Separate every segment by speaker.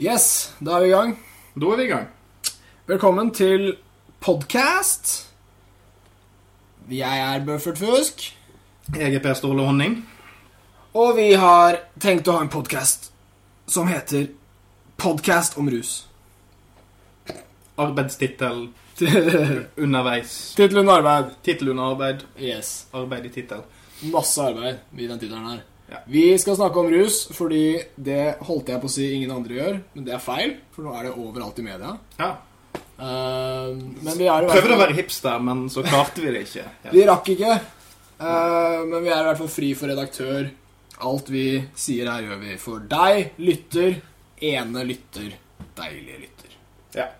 Speaker 1: Yes, da er vi i gang.
Speaker 2: Da er vi i gang.
Speaker 1: Velkommen til podcast. Jeg er Bøffert Fusk,
Speaker 2: Jeg er Per Ståle Honning.
Speaker 1: og vi har tenkt å ha en podcast som heter Podcast om rus.
Speaker 2: Arbeidstittel underveis.
Speaker 1: Tittel under arbeid.
Speaker 2: Tittel under arbeid.
Speaker 1: Yes.
Speaker 2: Arbeid i tittel.
Speaker 1: Masse arbeid i den tittelen her.
Speaker 2: Ja.
Speaker 1: Vi skal snakke om rus fordi det holdt jeg på å si ingen andre gjør, men det er feil, for nå er det overalt i media.
Speaker 2: Ja.
Speaker 1: Uh, men vi er
Speaker 2: Prøvde å være hipster, men så klarte vi det ikke. Ja.
Speaker 1: Vi rakk ikke, Uh, men vi er i hvert fall fri for redaktør. Alt vi sier her, gjør vi for deg, lytter. Ene lytter, deilige lytter.
Speaker 2: Ja.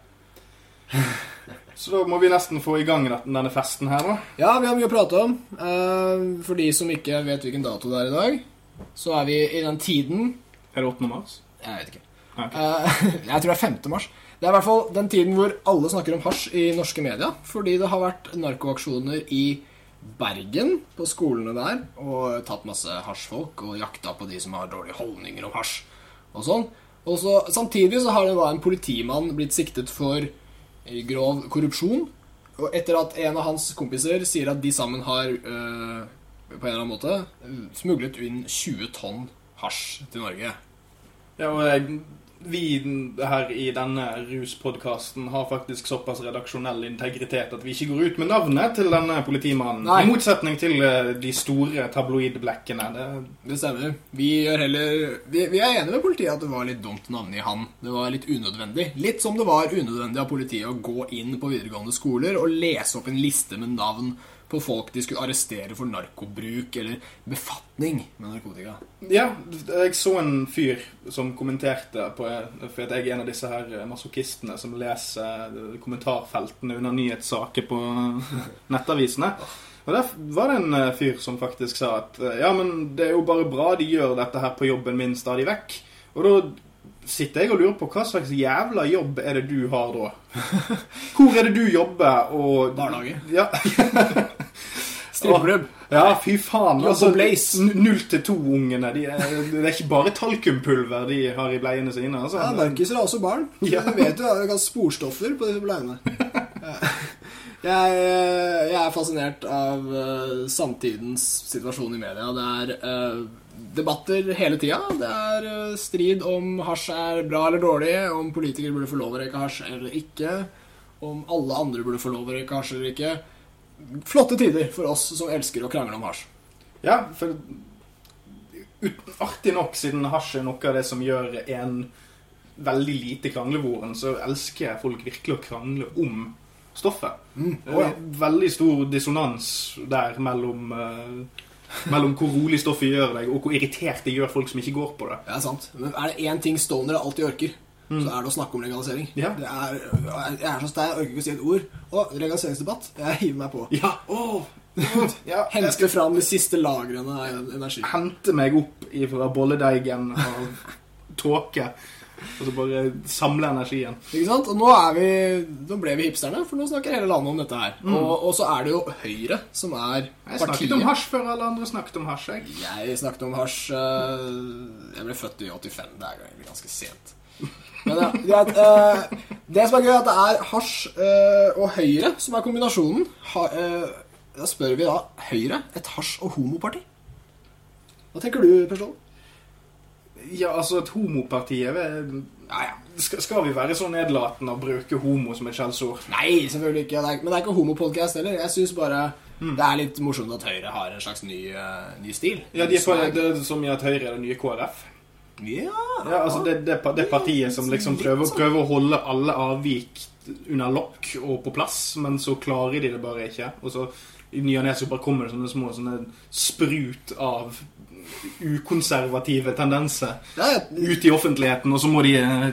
Speaker 2: Så da må vi nesten få i gang denne festen her, da.
Speaker 1: Ja, vi har mye å prate om. Eh, for de som ikke vet hvilken dato det er i dag, så er vi i den tiden
Speaker 2: Er det 8. mars?
Speaker 1: Jeg vet ikke.
Speaker 2: Ok.
Speaker 1: Eh, jeg tror det er 5. mars. Det er i hvert fall den tiden hvor alle snakker om hasj i norske media. Fordi det har vært narkoaksjoner i Bergen, på skolene der, og tatt masse hasjfolk og jakta på de som har dårlige holdninger om hasj og sånn. Og så, samtidig så har det da en politimann blitt siktet for grov korrupsjon. Og etter at en av hans kompiser sier at de sammen har øh, på en eller annen måte smuglet inn 20 tonn hasj til Norge.
Speaker 2: Ja, og jeg, vi her i denne ruspodkasten har faktisk såpass redaksjonell integritet at vi ikke går ut med navnet til denne politimannen.
Speaker 1: Nei.
Speaker 2: I motsetning til eh, de store tabloidblekkene. Det,
Speaker 1: Det stemmer. Vi, heller, vi, vi er enige med politiet at det var litt dumt å navngi han. Det var litt unødvendig. Litt som det var unødvendig av politiet å gå inn på videregående skoler og lese opp en liste med navn på folk de skulle arrestere for narkobruk eller befatning med narkotika.
Speaker 2: Ja, jeg så en fyr som kommenterte på For jeg er en av disse her masochistene som leser kommentarfeltene under nyhetssaker på nettavisene. Og der var det en eh, fyr som faktisk sa at eh, ja, men det er jo bare bra de gjør dette her på jobben min stadig vekk. Og da sitter jeg og lurer på hva slags jævla jobb er det du har da? Hvor er det du jobber og
Speaker 1: Barnehage.
Speaker 2: Ja.
Speaker 1: Strippeklubb.
Speaker 2: Ja, fy faen. Altså, Null til to-ungene. De er, det er ikke bare talkumpulver de har i bleiene sine. Altså.
Speaker 1: Ja, narkiser har også barn.
Speaker 2: Ja.
Speaker 1: Du vet jo, det kan sporstoffer på disse bleiene. Jeg, jeg er fascinert av eh, samtidens situasjon i media. Det er eh, debatter hele tida. Det er eh, strid om hasj er bra eller dårlig, om politikere burde få lov å røyke hasj eller ikke, om alle andre burde få lov å røyke hasj eller ikke. Flotte tider for oss som elsker å krangle om hasj.
Speaker 2: Ja, for Artig nok, siden hasj er noe av det som gjør en veldig lite kranglevoren, så elsker folk virkelig å krangle om stoffet. Det
Speaker 1: Å, ja.
Speaker 2: veldig stor dissonans der mellom eh, Mellom hvor rolig stoffet gjør deg, og hvor irritert det gjør folk som ikke går på det.
Speaker 1: Er sant. Men er det én ting stonere alltid orker, så er det å snakke om legalisering.
Speaker 2: Ja.
Speaker 1: Det er, jeg er så stein, jeg orker ikke å si et ord. Å, legaliseringsdebatt. Jeg hiver meg på.
Speaker 2: Ja, åh, ja, Henske
Speaker 1: Hente fram de siste lagrene av energi.
Speaker 2: hente meg opp fra bolledeigen av tåke, og så bare samle energien.
Speaker 1: Ikke sant? Og nå, er vi, nå ble vi hipsterne, for nå snakker hele landet om dette her. Og, og så er det jo Høyre som er
Speaker 2: partiet. Jeg snakket
Speaker 1: partiet.
Speaker 2: om hasj før alle andre snakket om hasj. Jeg.
Speaker 1: Jeg snakket om hasj uh, Jeg ble født i 85. Det er egentlig ganske sent. Men ja, greit. Uh, det som er gøy, er at det er hasj uh, og Høyre som er kombinasjonen. Ha, da spør vi da Høyre et hasj- og homoparti. Hva tenker du, Persson?
Speaker 2: Ja, altså, et homoparti er vel- ja, ja. Skal, skal vi være så nedlatende og bruke homo som et skjellsord?
Speaker 1: Nei, selvfølgelig ikke. Det er, men det er ikke homopodcast heller. Jeg syns bare
Speaker 2: Mm.
Speaker 1: det er litt morsomt at Høyre har en slags ny, uh, ny stil.
Speaker 2: Ja, de er det er som i at Høyre er det nye KrF.
Speaker 1: Ja,
Speaker 2: Ja, altså det, det, det partiet som liksom prøver,
Speaker 1: sånn.
Speaker 2: prøver å holde alle avvik under lokk og på plass, men så klarer de det bare ikke. Og så i ny og ne bare kommer det sånne små sånne sprut av ukonservative tendenser
Speaker 1: Ja, ja,
Speaker 2: ut i offentligheten, og så må de eh,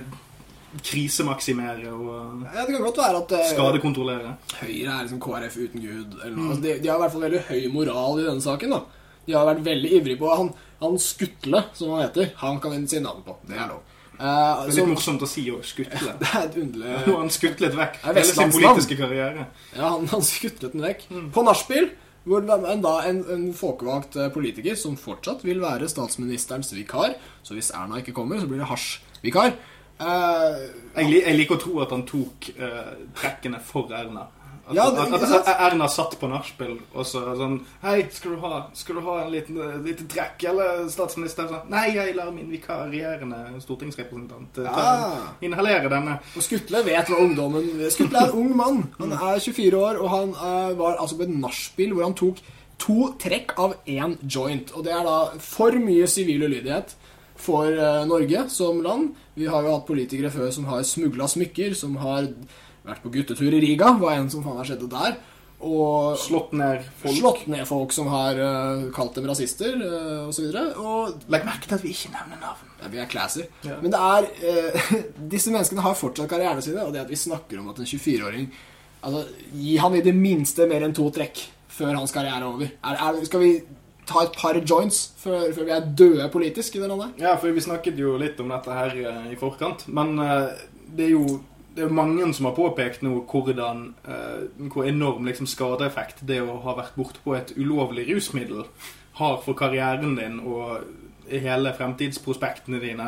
Speaker 2: krisemaksimere og
Speaker 1: ja, det kan godt være at øh,
Speaker 2: skadekontrollere.
Speaker 1: Høyre er liksom KrF uten Gud. Eller noe. Altså, de, de har i hvert fall veldig høy moral i denne saken. da De har vært veldig ivrige på Han, han Skutle, som han heter, han kan vi si navn på. Det er lov. Uh,
Speaker 2: Det er litt
Speaker 1: som,
Speaker 2: morsomt å si å skutle.
Speaker 1: det er et underlig
Speaker 2: han skutlet vekk hele sin politiske karriere.
Speaker 1: Ja, han, han skutlet den vekk. På nachspiel, hvor da, en, en folkevalgt eh, politiker som fortsatt vil være statsministerens vikar Så hvis Erna ikke kommer, så blir det hasjvikar. Uh,
Speaker 2: Jeg, li- jeg liker å tro at han tok uh, trekkene for Erna. At,
Speaker 1: Ja, det-
Speaker 2: at, at, Erna satt på nachspiel og så sånn Hei, skal du ha, skal du ha en liten liten trekk, eller statsminister? Så, Nei, jeg lar min vikarierende stortingsrepresentant ja.
Speaker 1: Ah.
Speaker 2: inhalere denne.
Speaker 1: Og Skutle vet hva ungdommen Skutle er en ung mann. Han er 24 år, og han uh, var altså på et nachspiel hvor han tok to trekk av én joint. Og det er da for mye sivil ulydighet for uh, Norge som land. Vi har jo hatt politikere før som har smugla smykker, som har vært på guttetur i Riga. Hva enn som faen har skjedd der. Og
Speaker 2: Slått ned folk.
Speaker 1: slått ned folk som har uh, kalt dem rasister, uh, osv. Og
Speaker 2: Legg merke til at vi ikke nevner navn.
Speaker 1: ja, vi er classy.
Speaker 2: Ja.
Speaker 1: Men det er uh, Disse menneskene har fortsatt karrierene sine, og det at vi snakker om at en 24-åring Altså, Gi han i det minste mer enn to trekk før hans karriere er over. Er, er, skal vi ta et par joints før, før vi er døde politisk i det landet?
Speaker 2: Ja, for vi snakket jo litt om dette her uh, i forkant. Men eh, det er jo det er mange som har påpekt nå hvordan, eh, hvor enorm liksom, skadeeffekt det å ha vært borte på et ulovlig rusmiddel har for karrieren din og hele fremtidsprospektene dine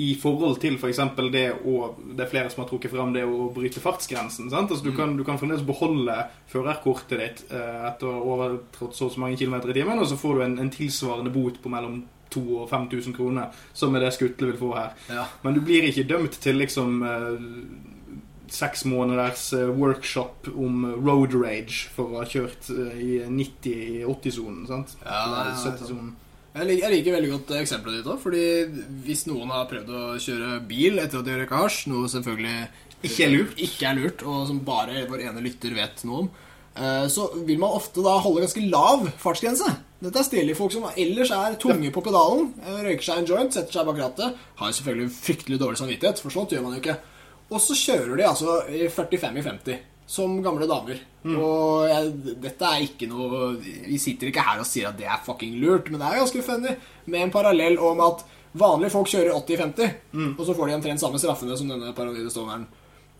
Speaker 2: i forhold til f.eks. det å Det er flere som har trukket fram det å bryte fartsgrensen. Sant? Altså, du, kan, du kan fremdeles beholde førerkortet ditt eh, etter å ha overtrådt så og så mange kilometer i timen, og så får du en, en tilsvarende bot på mellom 2000 og 5000 kroner, som er det Skutle vil få her.
Speaker 1: Ja.
Speaker 2: Men du blir ikke dømt til liksom eh, seks måneders eh, workshop om road rage for å ha kjørt eh, i 90-80-sonen, sant?
Speaker 1: Ja,
Speaker 2: Eller
Speaker 1: ja, ja,
Speaker 2: 70-sonen.
Speaker 1: Jeg liker, jeg liker veldig godt eksempelet ditt òg. Fordi hvis noen har prøvd å kjøre bil etter at de røyka hasj, noe selvfølgelig
Speaker 2: Ikke er lurt.
Speaker 1: ikke er lurt, og som bare vår ene lytter vet noe om, så vil man ofte da holde ganske lav fartsgrense. Dette er stilige folk som ellers er tunge på pedalen, eh, røyker seg en joint, setter seg bak rattet, har selvfølgelig fryktelig dårlig samvittighet, for sånt gjør man jo ikke. Og så kjører de altså i 45 i 50, som gamle damer. Og jeg, dette er ikke noe Vi sitter ikke her og sier at det er fucking lurt, men det er ganske funny med en parallell om at vanlige folk kjører 80 i 50, og så får de omtrent samme straffene som denne paranoide stovneren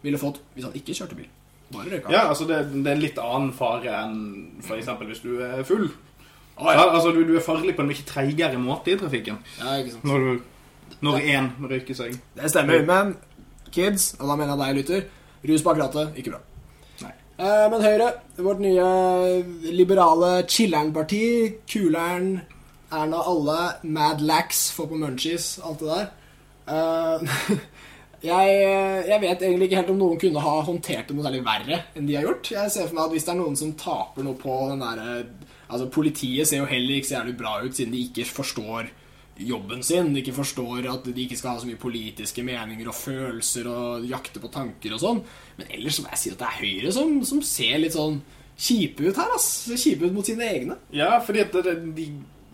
Speaker 1: ville fått hvis han ikke kjørte bil. Bare røyka.
Speaker 2: Ja, altså det, det er en litt annen fare enn f.eks. hvis du er full.
Speaker 1: Oh, ja.
Speaker 2: Altså du, du er farlig på en mye treigere måte i trafikken.
Speaker 1: Ja, ikke sant.
Speaker 2: Når, du, når én røyker seg.
Speaker 1: Det stemmer, men kids, og da mener jeg deg lytter, rus bak rattet, ikke bra.
Speaker 2: Nei.
Speaker 1: Eh, men Høyre, vårt nye liberale chiller'n-parti, kuleren, Erna alle, Mad Lax, få på munchies, alt det der. Eh, jeg, jeg vet egentlig ikke helt om noen kunne ha håndtert det noe særlig verre enn de har gjort. Jeg ser for meg at hvis det er noen som taper noe på den derre Altså, politiet ser jo heller ikke så jævlig bra ut siden de ikke forstår jobben sin. De ikke forstår at de ikke skal ha så mye politiske meninger og følelser og jakte på tanker og sånn. Men ellers må jeg si at det er Høyre som, som ser litt sånn kjipe ut her, ass. Kjipe ut mot sine egne.
Speaker 2: Ja, fordi at de,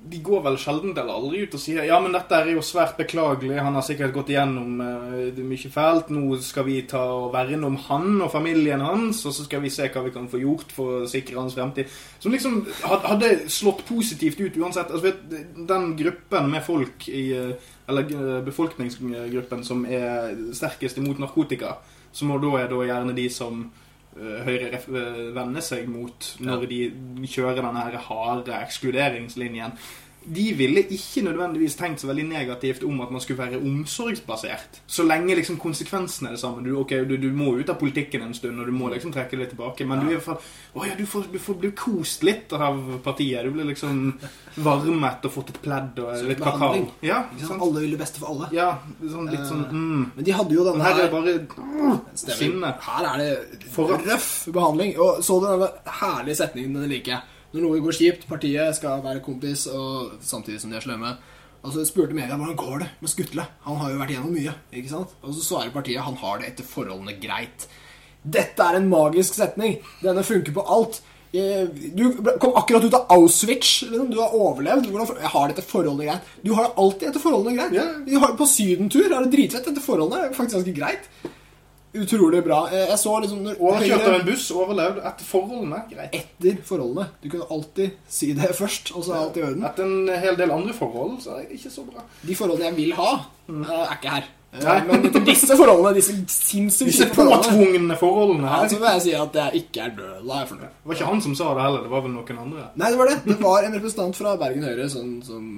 Speaker 2: de går vel sjelden eller aldri ut og sier Ja, men dette er jo svært beklagelig. Han har sikkert gått igjennom er mye fælt. Nå skal vi ta og verne om han og familien hans, og så skal vi se hva vi kan få gjort for å sikre hans fremtid. Som liksom hadde slått positivt ut uansett. Altså, vet, den gruppen med folk i eh, Eller eh, befolkningsgruppen som er sterkest imot narkotika, som da er da gjerne de som Høyre eh, vender seg mot når de kjører denne harde ekskluderingslinjen. De ville ikke nødvendigvis tenkt så veldig negativt om at man skulle være omsorgsbasert. Så lenge liksom konsekvensene er det samme. Du, ok, du, du må ut av politikken en stund, og du må liksom trekke det tilbake. Men du, er i hvert fall, å ja, du, får, du får bli kost litt av partiet. Du blir liksom varmet og fått et pledd og litt kakao. Ja,
Speaker 1: sant? Alle vil det beste for alle.
Speaker 2: ja sånn, litt sånn mm.
Speaker 1: Men de hadde jo denne
Speaker 2: her Her er det bare mm.
Speaker 1: Her er det røff behandling. Og så du denne herlige setningen, den liker jeg. Når noe går kjipt, partiet skal være kompis, og samtidig som de er slemme. Og så spurte media hvordan går det med Skutle. Han har jo vært gjennom mye. ikke sant? Og så svarer partiet han har det etter forholdene greit. Dette er en magisk setning. Denne funker på alt. Eh, Du kom akkurat ut av Auschwitz. Liksom. Du har overlevd. Jeg har det etter forholdene greit? Du har det alltid etter forholdene greit. På sydentur er det dritfett etter forholdene. Det er faktisk ganske greit. Utrolig bra. Jeg så liksom når
Speaker 2: Overkjørt kjørte en buss, overlevd etter forholdene. Greit.
Speaker 1: etter forholdene. Du kunne alltid si det først, og så er alt i orden.
Speaker 2: Etter en hel del andre forhold, så er det ikke så bra.
Speaker 1: De forholdene jeg vil ha, eh, er ikke her. Eh,
Speaker 2: Nei.
Speaker 1: Men etter disse forholdene, disse sinnssykt
Speaker 2: Disse
Speaker 1: kjipe forholdene,
Speaker 2: her.
Speaker 1: ja, så vil jeg si at jeg ikke er død. Da er jeg fornøyd.
Speaker 2: Det var ikke han som sa det heller, det var vel noen andre.
Speaker 1: Nei, det var det. Det var en representant fra Bergen Høyre sånn, som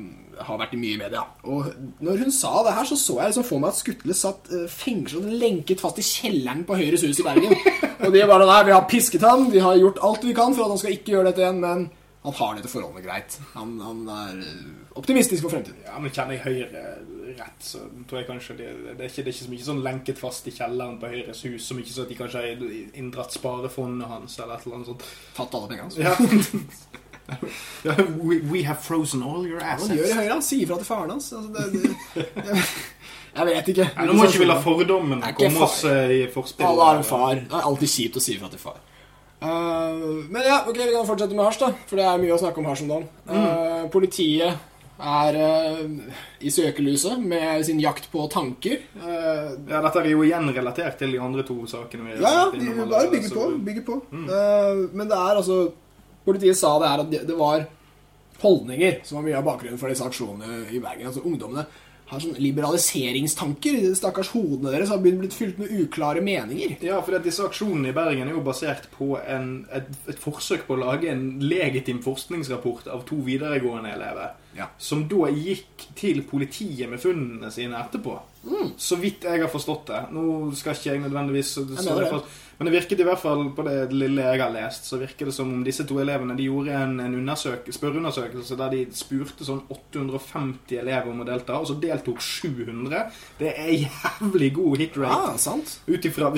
Speaker 1: har vært i mye i media. Og når hun sa det her, så så jeg liksom for meg at Skutle satt uh, fengslet og lenket fast i kjelleren på Høyres hus i Bergen. og de bare Nei, vi har pisket ham, vi har gjort alt vi kan for at han skal ikke gjøre dette igjen, men han har dette forholdet greit. Han, han er eh, optimistisk for fremtiden.
Speaker 2: Ja, men kjenner jeg Høyre rett, så tror jeg kanskje det, det, er, ikke, det er ikke så mye sånn lenket fast i kjelleren på Høyres hus, som ikke så at de kanskje har inndratt sparefondet hans eller et eller annet sånt.
Speaker 1: Tatt alle pengene hans.
Speaker 2: Ja. we, we, have frozen all your assets.
Speaker 1: Ja, han gjør. Han sier fra til faren hans. Altså, det, det, jeg, jeg, vet ikke.
Speaker 2: Nei, nå må ikke vi la fordommene komme oss uh, i forspill.
Speaker 1: Alle har en far. Det er alltid kjipt å si fra til far. Uh, men ja, ok, vi kan fortsette med hasj, da. For det er mye å snakke om hasj om dagen. Uh, politiet er uh, i søkelyset med sin jakt på tanker.
Speaker 2: Uh, ja, Dette er jo igjen relatert til de andre to sakene.
Speaker 1: Vi ja, ja, de bare bygger på. Bygger på. Mm. Uh, men det er altså Politiet sa det her at det var holdninger som var mye av bakgrunnen for disse aksjonene i Bergen. Altså Ungdommene har sånne liberaliseringstanker. Stakkars hodene deres har blitt fylt med uklare meninger.
Speaker 2: Ja, for disse aksjonene i Bergen er jo basert på en, et, et, forsøk på å lage en legitim forskningsrapport av to videregående elever. Ja. Som da gikk til politiet med funnene sine etterpå. Mm. Så vidt jeg har forstått det. Nå skal ikke jeg nødvendigvis jeg men det virket i hvert fall på det lille jeg har lest, så virker det som om disse to elevene de gjorde en, en spørreundersøkelse der de spurte sånn 850 elever om å delta, og så deltok 700. Det er jævlig god hit rate.
Speaker 1: Ah, sant.
Speaker 2: Ut ifra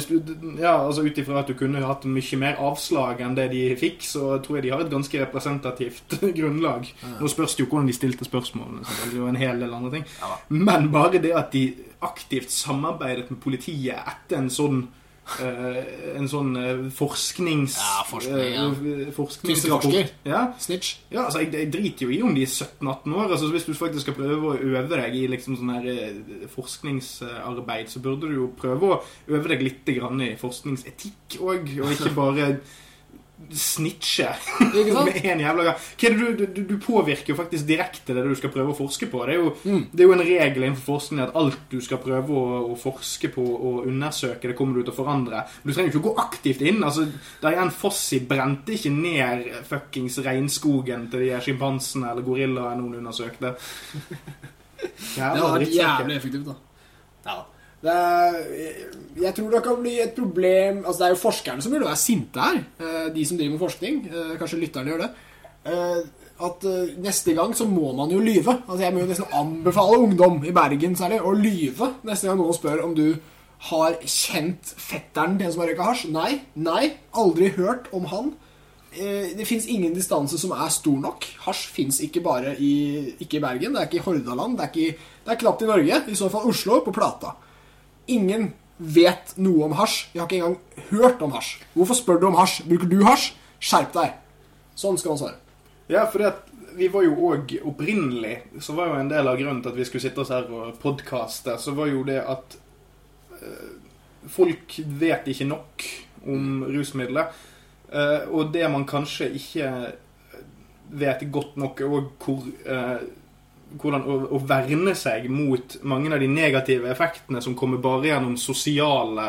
Speaker 2: ja, altså at du kunne hatt mye mer avslag enn det de fikk, så tror jeg de har et ganske representativt grunnlag. Nå spørs det jo hvordan de stilte spørsmålene, så det er jo en hel del andre ting. Men bare det at de aktivt samarbeidet med politiet etter en sånn en sånn uh, forsknings...
Speaker 1: Ja, forskning, ja.
Speaker 2: Uh, forskningsrapport.
Speaker 1: Ja. Snitch.
Speaker 2: Ja, altså, jeg, jeg, driter jo i om de er 17-18 år. Altså, hvis du faktisk skal prøve å øve deg i liksom sånn her forskningsarbeid, så burde du jo prøve å øve deg litt i forskningsetikk òg, og ikke bare snitche med en jævla gang. Du, du, du, påvirker jo faktisk direkte det du skal prøve å forske på. Det er jo, mm. det er jo en regel innenfor forskning at alt du skal prøve å, å, forske på og undersøke, det kommer du til å forandre. Men du trenger jo ikke å gå aktivt inn. altså Dian Fossi brente ikke ned fuckings regnskogen til de sjimpansene eller gorillaene hun undersøkte.
Speaker 1: Jævla, det var vært jævlig effektivt, da. Ja. Er, jeg tror det kan bli et problem Altså Det er jo forskerne som burde være sinte her. Eh, de som driver med forskning. Eh, kanskje lytterne gjør det. Eh, at neste gang så må man jo lyve. Altså Jeg må jo nesten anbefale ungdom i Bergen særlig å lyve neste gang noen spør om du har kjent fetteren til en som har røyka hasj. Nei. Nei. Aldri hørt om han. Det fins ingen distanse som er stor nok. Hasj fins ikke bare i, ikke i Bergen. Det er ikke i Hordaland. Det er, ikke, det er knapt i Norge. I så fall Oslo, på Plata. Ingen vet noe om hasj. Vi har ikke engang hørt om hasj. Hvorfor spør du om hasj? Bruker du hasj? Skjerp deg. Sånn skal man svare.
Speaker 2: Ja, for det, vi var jo òg opprinnelig Så var jo en del av grunnen til at vi skulle sitte oss her og podkaste, så var jo det at øh, folk vet ikke nok om rusmidler. Uh, og det man kanskje ikke vet godt nok, er òg hvor uh, hvordan å, å, verne seg mot mange av de negative effektene som kommer bare gjennom sosiale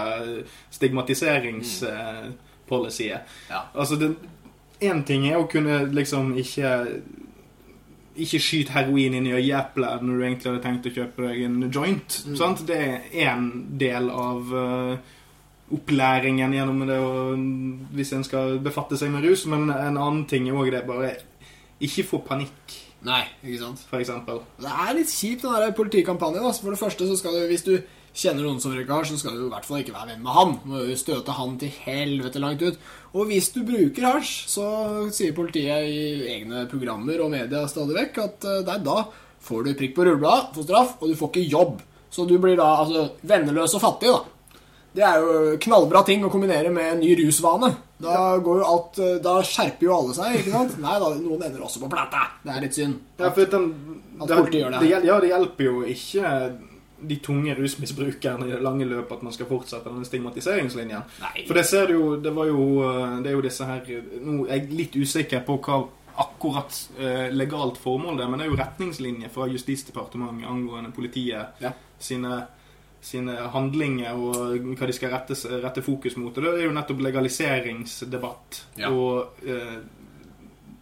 Speaker 2: stigmatiseringspolicyer. Mm. Ja. Altså, Én ting er å kunne liksom ikke ikke skyt heroin inn i øyeeplet når du egentlig hadde tenkt å kjøpe deg en joint. Mm. Det er én del av uh, opplæringen gjennom det å, hvis en skal befatte seg med rus. Men en annen ting er òg det bare Ikke få panikk
Speaker 1: Nei, ikke sant?
Speaker 2: For eksempel.
Speaker 1: Det er litt kjipt, den der politikampanjen. Altså. For det første, så skal du, hvis du kjenner noen som røyker hasj, så skal du i hvert fall ikke være venn med han. Du må jo støte han til helvete langt ut. Og hvis du bruker hasj, så sier politiet i egne programmer og media stadig vekk at uh, da får du prikk på rullebladet, får straff, og du får ikke jobb. Så du blir da altså venneløs og fattig, da. Det er jo knallbra ting å kombinere med en ny rusvane. Da, går jo alt, eh, da skjerper jo alle seg, ikke sant? Nei da, noen ender også på plata. Det er litt synd.
Speaker 2: At, ja, for den, at politiet gjør det. det. Ja, det hjelper jo ikke de tunge rusmisbrukerne i det lange løp at man skal fortsette denne stigmatiseringslinjen. Nei. For det ser du jo Det var jo eh, Det er jo disse her Nå er jeg litt usikker på hva akkurat eh, legalt formål det er, men det er jo retningslinjer fra Justisdepartementet angående politiet ja. sine sine handlinger og hva de skal rette, rette, fokus mot. Og Det er jo nettopp legaliseringsdebatt ja. og eh,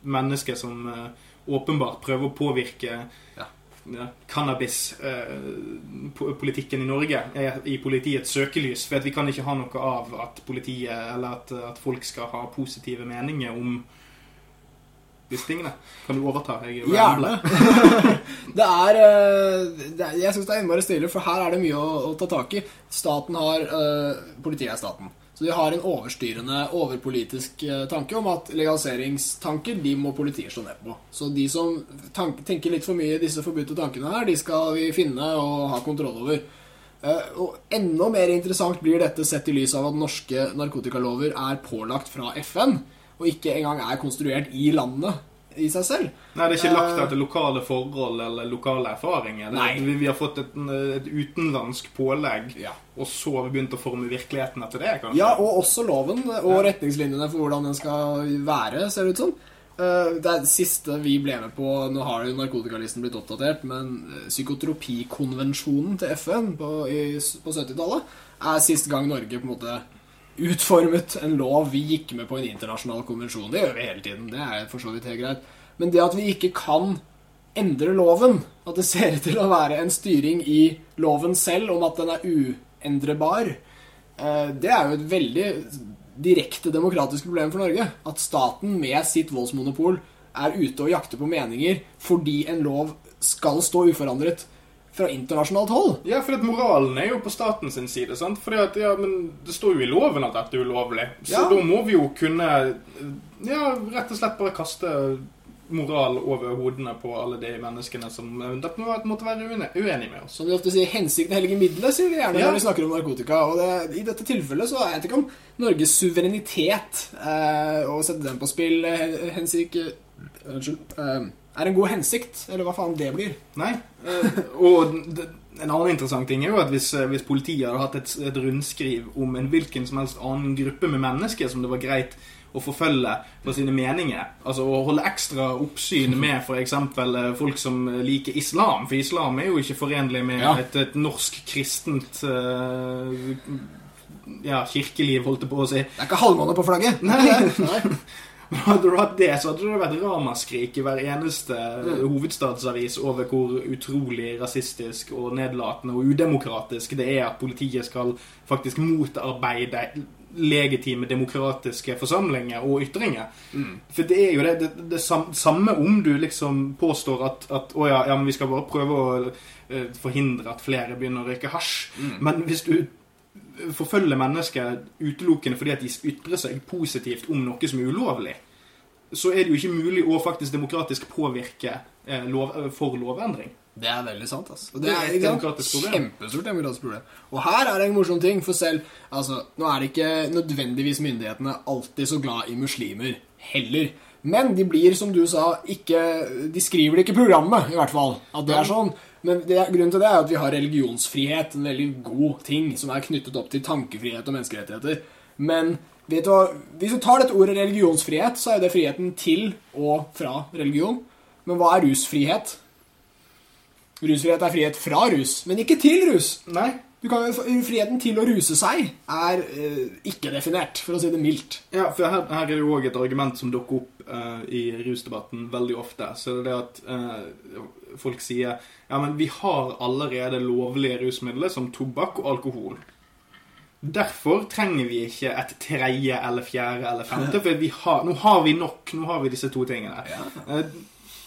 Speaker 2: mennesker som eh, åpenbart prøver å påvirke ja. ja, cannabispolitikken i Norge er i politiets søkelys. For vi kan ikke ha noe av at politiet eller at, at folk skal ha positive meninger om disse tingene. Kan du overta? Jeg er
Speaker 1: Gjerne. det er, eh, det er Jeg syns det er innmari stilig, for her er det mye å, å ta tak i. Staten har uh, Politiet er staten. Så de har en overstyrende, overpolitisk eh, tanke om at legaliseringstanker de må politiet slå ned på. Så de som tank, tenker litt for mye i disse forbudte tankene her, de skal vi finne og ha kontroll over. Uh, og enda mer interessant blir dette sett i lys av at norske narkotikalover er pålagt fra FN, og ikke engang er konstruert i landet i seg selv.
Speaker 2: Nei, det er ikke lagt
Speaker 1: Eh,
Speaker 2: etter lokale forhold eller lokale erfaringer.
Speaker 1: Nei.
Speaker 2: Vi, har fått et, et utenlandsk pålegg,
Speaker 1: Ja.
Speaker 2: og så har vi begynt å forme virkeligheten etter det, kanskje?
Speaker 1: Ja, og også loven og retningslinjene for hvordan den skal være, ser det ut som. Eh, Det siste vi ble med på Nå har jo narkotikalisten blitt oppdatert, men eh, psykotropikonvensjonen til FN på, på 70-tallet er siste gang Norge på en måte utformet en lov vi gikk med på en internasjonal konvensjon. Det gjør vi hele tiden. Det er for så vidt helt greit. Men det at vi ikke kan endre loven, at det ser ut til å være en styring i loven selv om at den er uendrebar, eh, det er jo et veldig direkte demokratisk problem for Norge. At staten med sitt voldsmonopol er ute og jakter på meninger fordi en lov skal stå uforandret fra internasjonalt hold.
Speaker 2: Ja, for moralen er jo på statens side. sant? Fordi at, ja, men Det står jo i loven at dette er ulovlig. Så
Speaker 1: Ja.
Speaker 2: da må vi jo kunne ja, rett og slett bare kaste moral over hodene på alle de menneskene som dette må- måtte være uenig med oss.
Speaker 1: Som de ofte sier, hensikten hellige middelet, sier vi gjerne
Speaker 2: Ja.
Speaker 1: når vi snakker om narkotika. Og det, i dette tilfellet så er jeg ikke om Norges suverenitet eh, å sette den på spill eh, hensikt eh, Unnskyld. Eh, er en god hensikt, eller hva faen det blir.
Speaker 2: Nei. Eh, og en annen interessant ting er jo at hvis, eh, hvis politiet hadde hatt et, et rundskriv om en hvilken som helst annen gruppe med mennesker som det var greit å forfølge for sine meninger, altså å holde ekstra oppsyn med f.eks. folk som liker islam, for islam er jo ikke forenlig med
Speaker 1: Ja.
Speaker 2: et, et norsk kristent uh, ja, kirkeliv, holdt jeg på å si.
Speaker 1: Det er ikke halvmåne på flagget.
Speaker 2: Nei.
Speaker 1: Nei.
Speaker 2: Hadde du hatt det, så hadde det vært ramaskrik i hver eneste hovedstadsavis over hvor utrolig rasistisk og nedlatende og udemokratisk det er at politiet skal faktisk motarbeide legitime demokratiske forsamlinger og ytringer. For det er jo det, det, det samme om du liksom påstår at, at å ja, ja, men vi skal bare prøve å eh, forhindre at flere begynner å røyke hasj. Men hvis du forfølger mennesker utelukkende fordi at de ytrer seg positivt om noe som er ulovlig, så er det jo ikke mulig å faktisk demokratisk påvirke eh, lov, eh, for lovendring.
Speaker 1: Det er veldig sant. altså. Og
Speaker 2: Det er et demokratisk problem.
Speaker 1: Kjempestort demokratisk problem. Og her er det en morsom ting, for selv altså, Nå er det ikke nødvendigvis myndighetene alltid så glad i muslimer heller. Men de blir, som du sa, ikke De skriver det ikke i programmet, i hvert fall. At det er sånn. Men det, grunnen til det er at vi har religionsfrihet, en veldig god ting som er knyttet opp til tankefrihet og menneskerettigheter. Men vet du hva, hvis du tar dette ordet religionsfrihet, så er det friheten til og fra religion. Men hva er rusfrihet? Rusfrihet er frihet fra rus, men ikke til rus.
Speaker 2: Nei.
Speaker 1: Du kan, friheten til å ruse seg er eh, ikke definert, for å si det mildt.
Speaker 2: Ja, for her, her er det jo òg et argument som dukker opp eh, i rusdebatten veldig ofte. Så det er at uh, folk sier ja, men vi har allerede lovlige rusmidler som tobakk og alkohol. Derfor trenger vi ikke et tredje eller fjerde eller femte, for vi har, nå har vi nok. Nå har vi disse to tingene. Eh,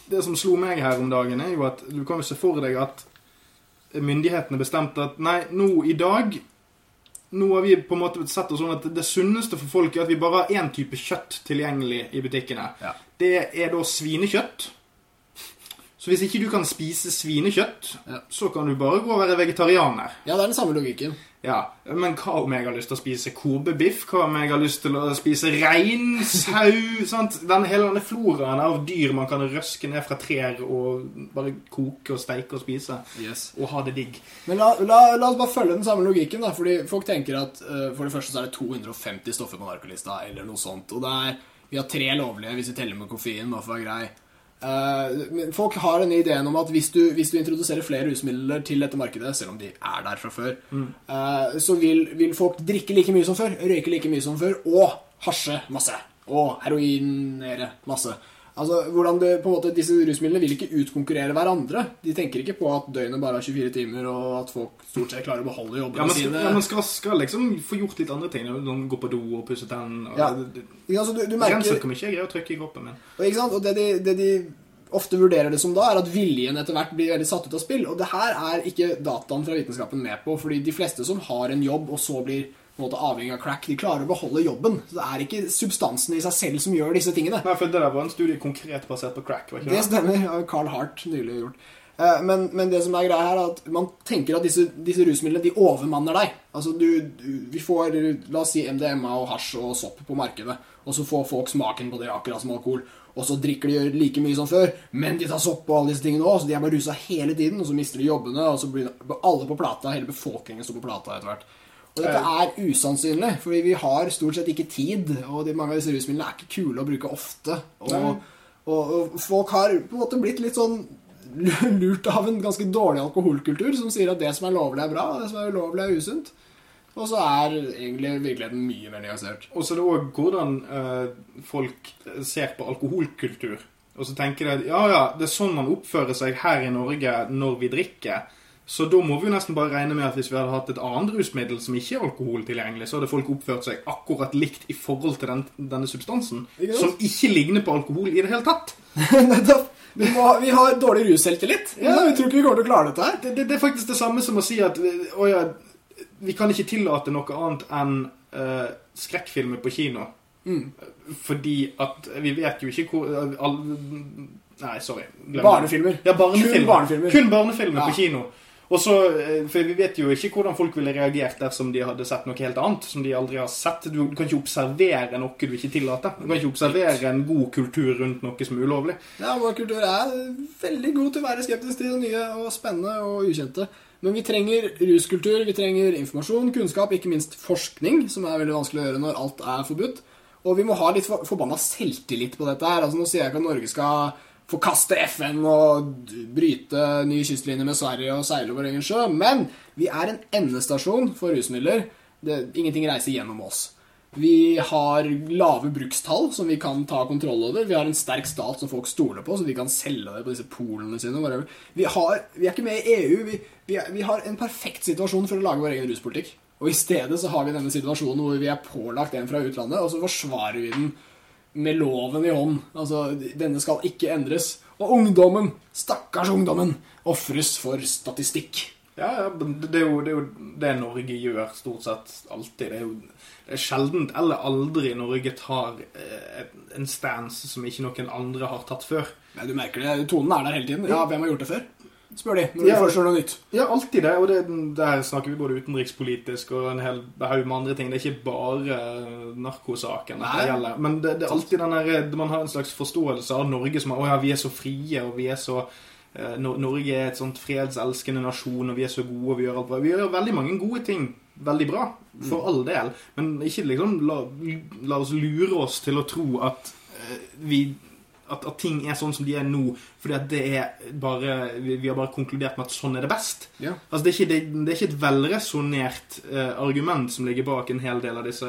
Speaker 2: Det som slo meg her om dagen, er jo at du kan jo se for deg at myndighetene bestemte at nei, nå i dag nå har vi på en måte sett det sånn at det sunneste for folk er at vi bare har én type kjøtt tilgjengelig i butikkene.
Speaker 1: Ja.
Speaker 2: Det er da svinekjøtt. Så hvis ikke du kan spise svinekjøtt,
Speaker 1: Ja.
Speaker 2: så kan du bare gå og være vegetarianer.
Speaker 1: Ja, det er den samme logikken.
Speaker 2: Ja, Men hva om jeg har lyst til å spise kobebiff? Hva om jeg har lyst til å spise reinsau? sant? Den, Hele denne floraen av dyr man kan røske ned fra trær og bare koke og steike og spise.
Speaker 1: Yes.
Speaker 2: Og ha det digg.
Speaker 1: Men la, la, la oss bare følge den samme logikken, da. Fordi folk tenker at uh, for det første så er det 250 stoffer på narkolista, eller noe sånt. Og det er, vi har tre lovlige hvis vi teller med koffein, bare for å være grei. Men folk har denne ideen om at hvis du, hvis du introduserer flere rusmidler til dette markedet, selv om de er der fra før, eh, så vil, vil folk drikke like mye som før, røyke like mye som før, og hasje masse. Og heroinere masse. Altså, hvordan det, på en måte, Disse rusmidlene vil ikke utkonkurrere hverandre. De tenker ikke på at døgnet bare har 24 timer, og at folk stort sett klarer å beholde jobbene
Speaker 2: Ja, men,
Speaker 1: sine.
Speaker 2: ja, men skal, skal liksom få gjort litt andre ting. Noen går på do og pusser og-
Speaker 1: Ja.
Speaker 2: det- det-
Speaker 1: Ikke sant, så du, du merker,
Speaker 2: hvor ikke jeg greier å trykke i kroppen min.
Speaker 1: og, ikke sant? og det, de, det de ofte vurderer det som da, er at viljen etter hvert blir veldig satt ut av spill. Og det her er ikke dataen fra vitenskapen med på, fordi de fleste som har en jobb og så blir måte avhengig av crack, de klarer å beholde jobben. Så det er ikke substansen i seg selv som gjør disse tingene.
Speaker 2: Nei, for det der var en studie konkret basert på crack.
Speaker 1: Det
Speaker 2: det?
Speaker 1: stemmer. har Carl Hart nylig gjort. Eh, Men, men det som er greia her, er at man tenker at disse, disse rusmidlene de overmanner deg. Altså du, du, Vi får la oss si MDMA og hasj og sopp på markedet, og så får folk smaken på det akkurat som alkohol. Og så drikker de like mye som før, men de tar sopp og alle disse tingene òg. Så de er bare rusa hele tiden, og så mister de jobbene, og så blir alle på plata. Hele befolkningen står på plata etter hvert. Og dette er usannsynlig, fordi vi har stort sett ikke tid, og de, mange av disse rusmidlene er ikke kule å bruke ofte. Og, og, og folk har på en måte blitt litt sånn lurt av en ganske dårlig alkoholkultur som sier at det som er lovlig, er bra, og det som er ulovlig, er usunt. Og så er egentlig virkeligheten mye mer nyansert.
Speaker 2: Og så er det òg hvordan eh, folk ser på alkoholkultur. Og så tenker de at ja, ja, det er sånn man oppfører seg her i Norge når vi drikker. Så da må vi jo nesten bare regne med at hvis vi hadde hatt et annet rusmiddel som ikke er alkohol tilgjengelig, så hadde folk oppført seg akkurat likt i forhold til den, denne substansen.
Speaker 1: yes.
Speaker 2: Som ikke ligner på alkohol i det hele tatt.
Speaker 1: Nettopp. Vi, må, vi har dårlig russelvtillit. Ja. Vi tror ikke vi kommer til å klare dette her.
Speaker 2: Det, det, det er faktisk det samme som å si at å ja, vi kan ikke tillate noe annet enn uh, skrekkfilmer på kino.
Speaker 1: Mm.
Speaker 2: Fordi at vi vet jo ikke hvor all, Nei, sorry.
Speaker 1: Barnefilmer.
Speaker 2: Ja, barnefilmer.
Speaker 1: Kun barnefilmer.
Speaker 2: Kun barnefilmer
Speaker 1: Ja.
Speaker 2: på kino. Og så, eh, For vi vet jo ikke hvordan folk ville reagert dersom de hadde sett noe helt annet. Som de aldri har sett. Du, kan ikke observere noe du ikke tillater. Du kan ikke observere en god kultur rundt noe som er ulovlig.
Speaker 1: Ja, Vår kultur er veldig god til å være skeptisk til det nye og spennende og ukjente. Men vi trenger ruskultur, vi trenger informasjon, kunnskap, ikke minst forskning, som er veldig vanskelig å gjøre når alt er forbudt. Og vi må ha litt for, forbanna selvtillit på dette her. Altså, nå sier jeg ikke at Norge skal forkaste FN og bryte ny kystlinje med Sverige og seile over egen sjø, men vi er en endestasjon for rusmidler. Ingenting reiser gjennom oss. Vi har lave brukstall som vi kan ta kontroll over. Vi har en sterk stat som folk stoler på, så de kan selge det på disse polene sine. Vi, har, vi er ikke med i EU. Vi, vi, er, vi har en perfekt situasjon for å lage vår egen ruspolitikk. Og i stedet så har vi denne situasjonen hvor vi er pålagt en fra utlandet, og så forsvarer vi den med loven i hånd. Altså, denne skal ikke endres. Og ungdommen, stakkars ungdommen, ofres for statistikk.
Speaker 2: Ja, ja, det er, jo, det er jo det Norge gjør stort sett alltid. Det er jo det er sjeldent eller aldri Norge tar eh, en stance som ikke noen andre har tatt før.
Speaker 1: Ja, du merker det. Tonen er der hele tiden. Ja, hvem har gjort det før? Spør de når
Speaker 2: Ja.
Speaker 1: de foreslår noe nytt.
Speaker 2: Ja, alltid det. Og det, her snakker vi både utenrikspolitisk og en hel haug med andre ting. Det er ikke bare narkosaken det gjelder. Men det, det er alltid den der, man har en slags forståelse av Norge som er, å ja, vi er så frie, og vi er så eh, Norge er et sånt fredselskende nasjon, og vi er så gode, og vi gjør alt bra. Vi gjør veldig mange gode ting veldig bra, for all del. Men ikke liksom la, la oss lure oss til å tro at eh, vi at, at ting er sånn som de er nå, fordi at det er bare Vi, vi har bare konkludert med at sånn er det best.
Speaker 1: Ja.
Speaker 2: Altså, det, er ikke, det, det er ikke et velresonnert uh, argument som ligger bak en hel del av disse,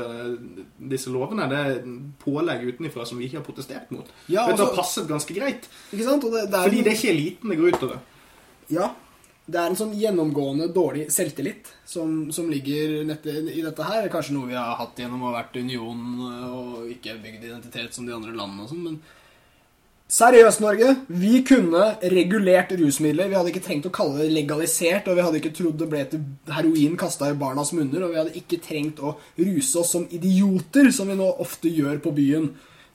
Speaker 2: disse lovene. Det er pålegg utenfra som vi ikke har protestert mot.
Speaker 1: Ja,
Speaker 2: Dette har
Speaker 1: altså-
Speaker 2: passet ganske greit.
Speaker 1: Ikke sant? Det, det
Speaker 2: Fordi
Speaker 1: en-
Speaker 2: det er ikke eliten det går utover.
Speaker 1: Ja. Det er en sånn gjennomgående dårlig selvtillit som, som ligger nette, i dette her. Kanskje noe vi har hatt gjennom å ha vært union og ikke bygd identitet som de andre landene og sånn, men Seriøst, Norge. Vi kunne regulert rusmidler. Vi hadde ikke trengt å kalle det legalisert, og vi hadde ikke trodd det ble til heroin kasta i barnas munner, og vi hadde ikke trengt å ruse oss som idioter, som vi nå ofte gjør på byen.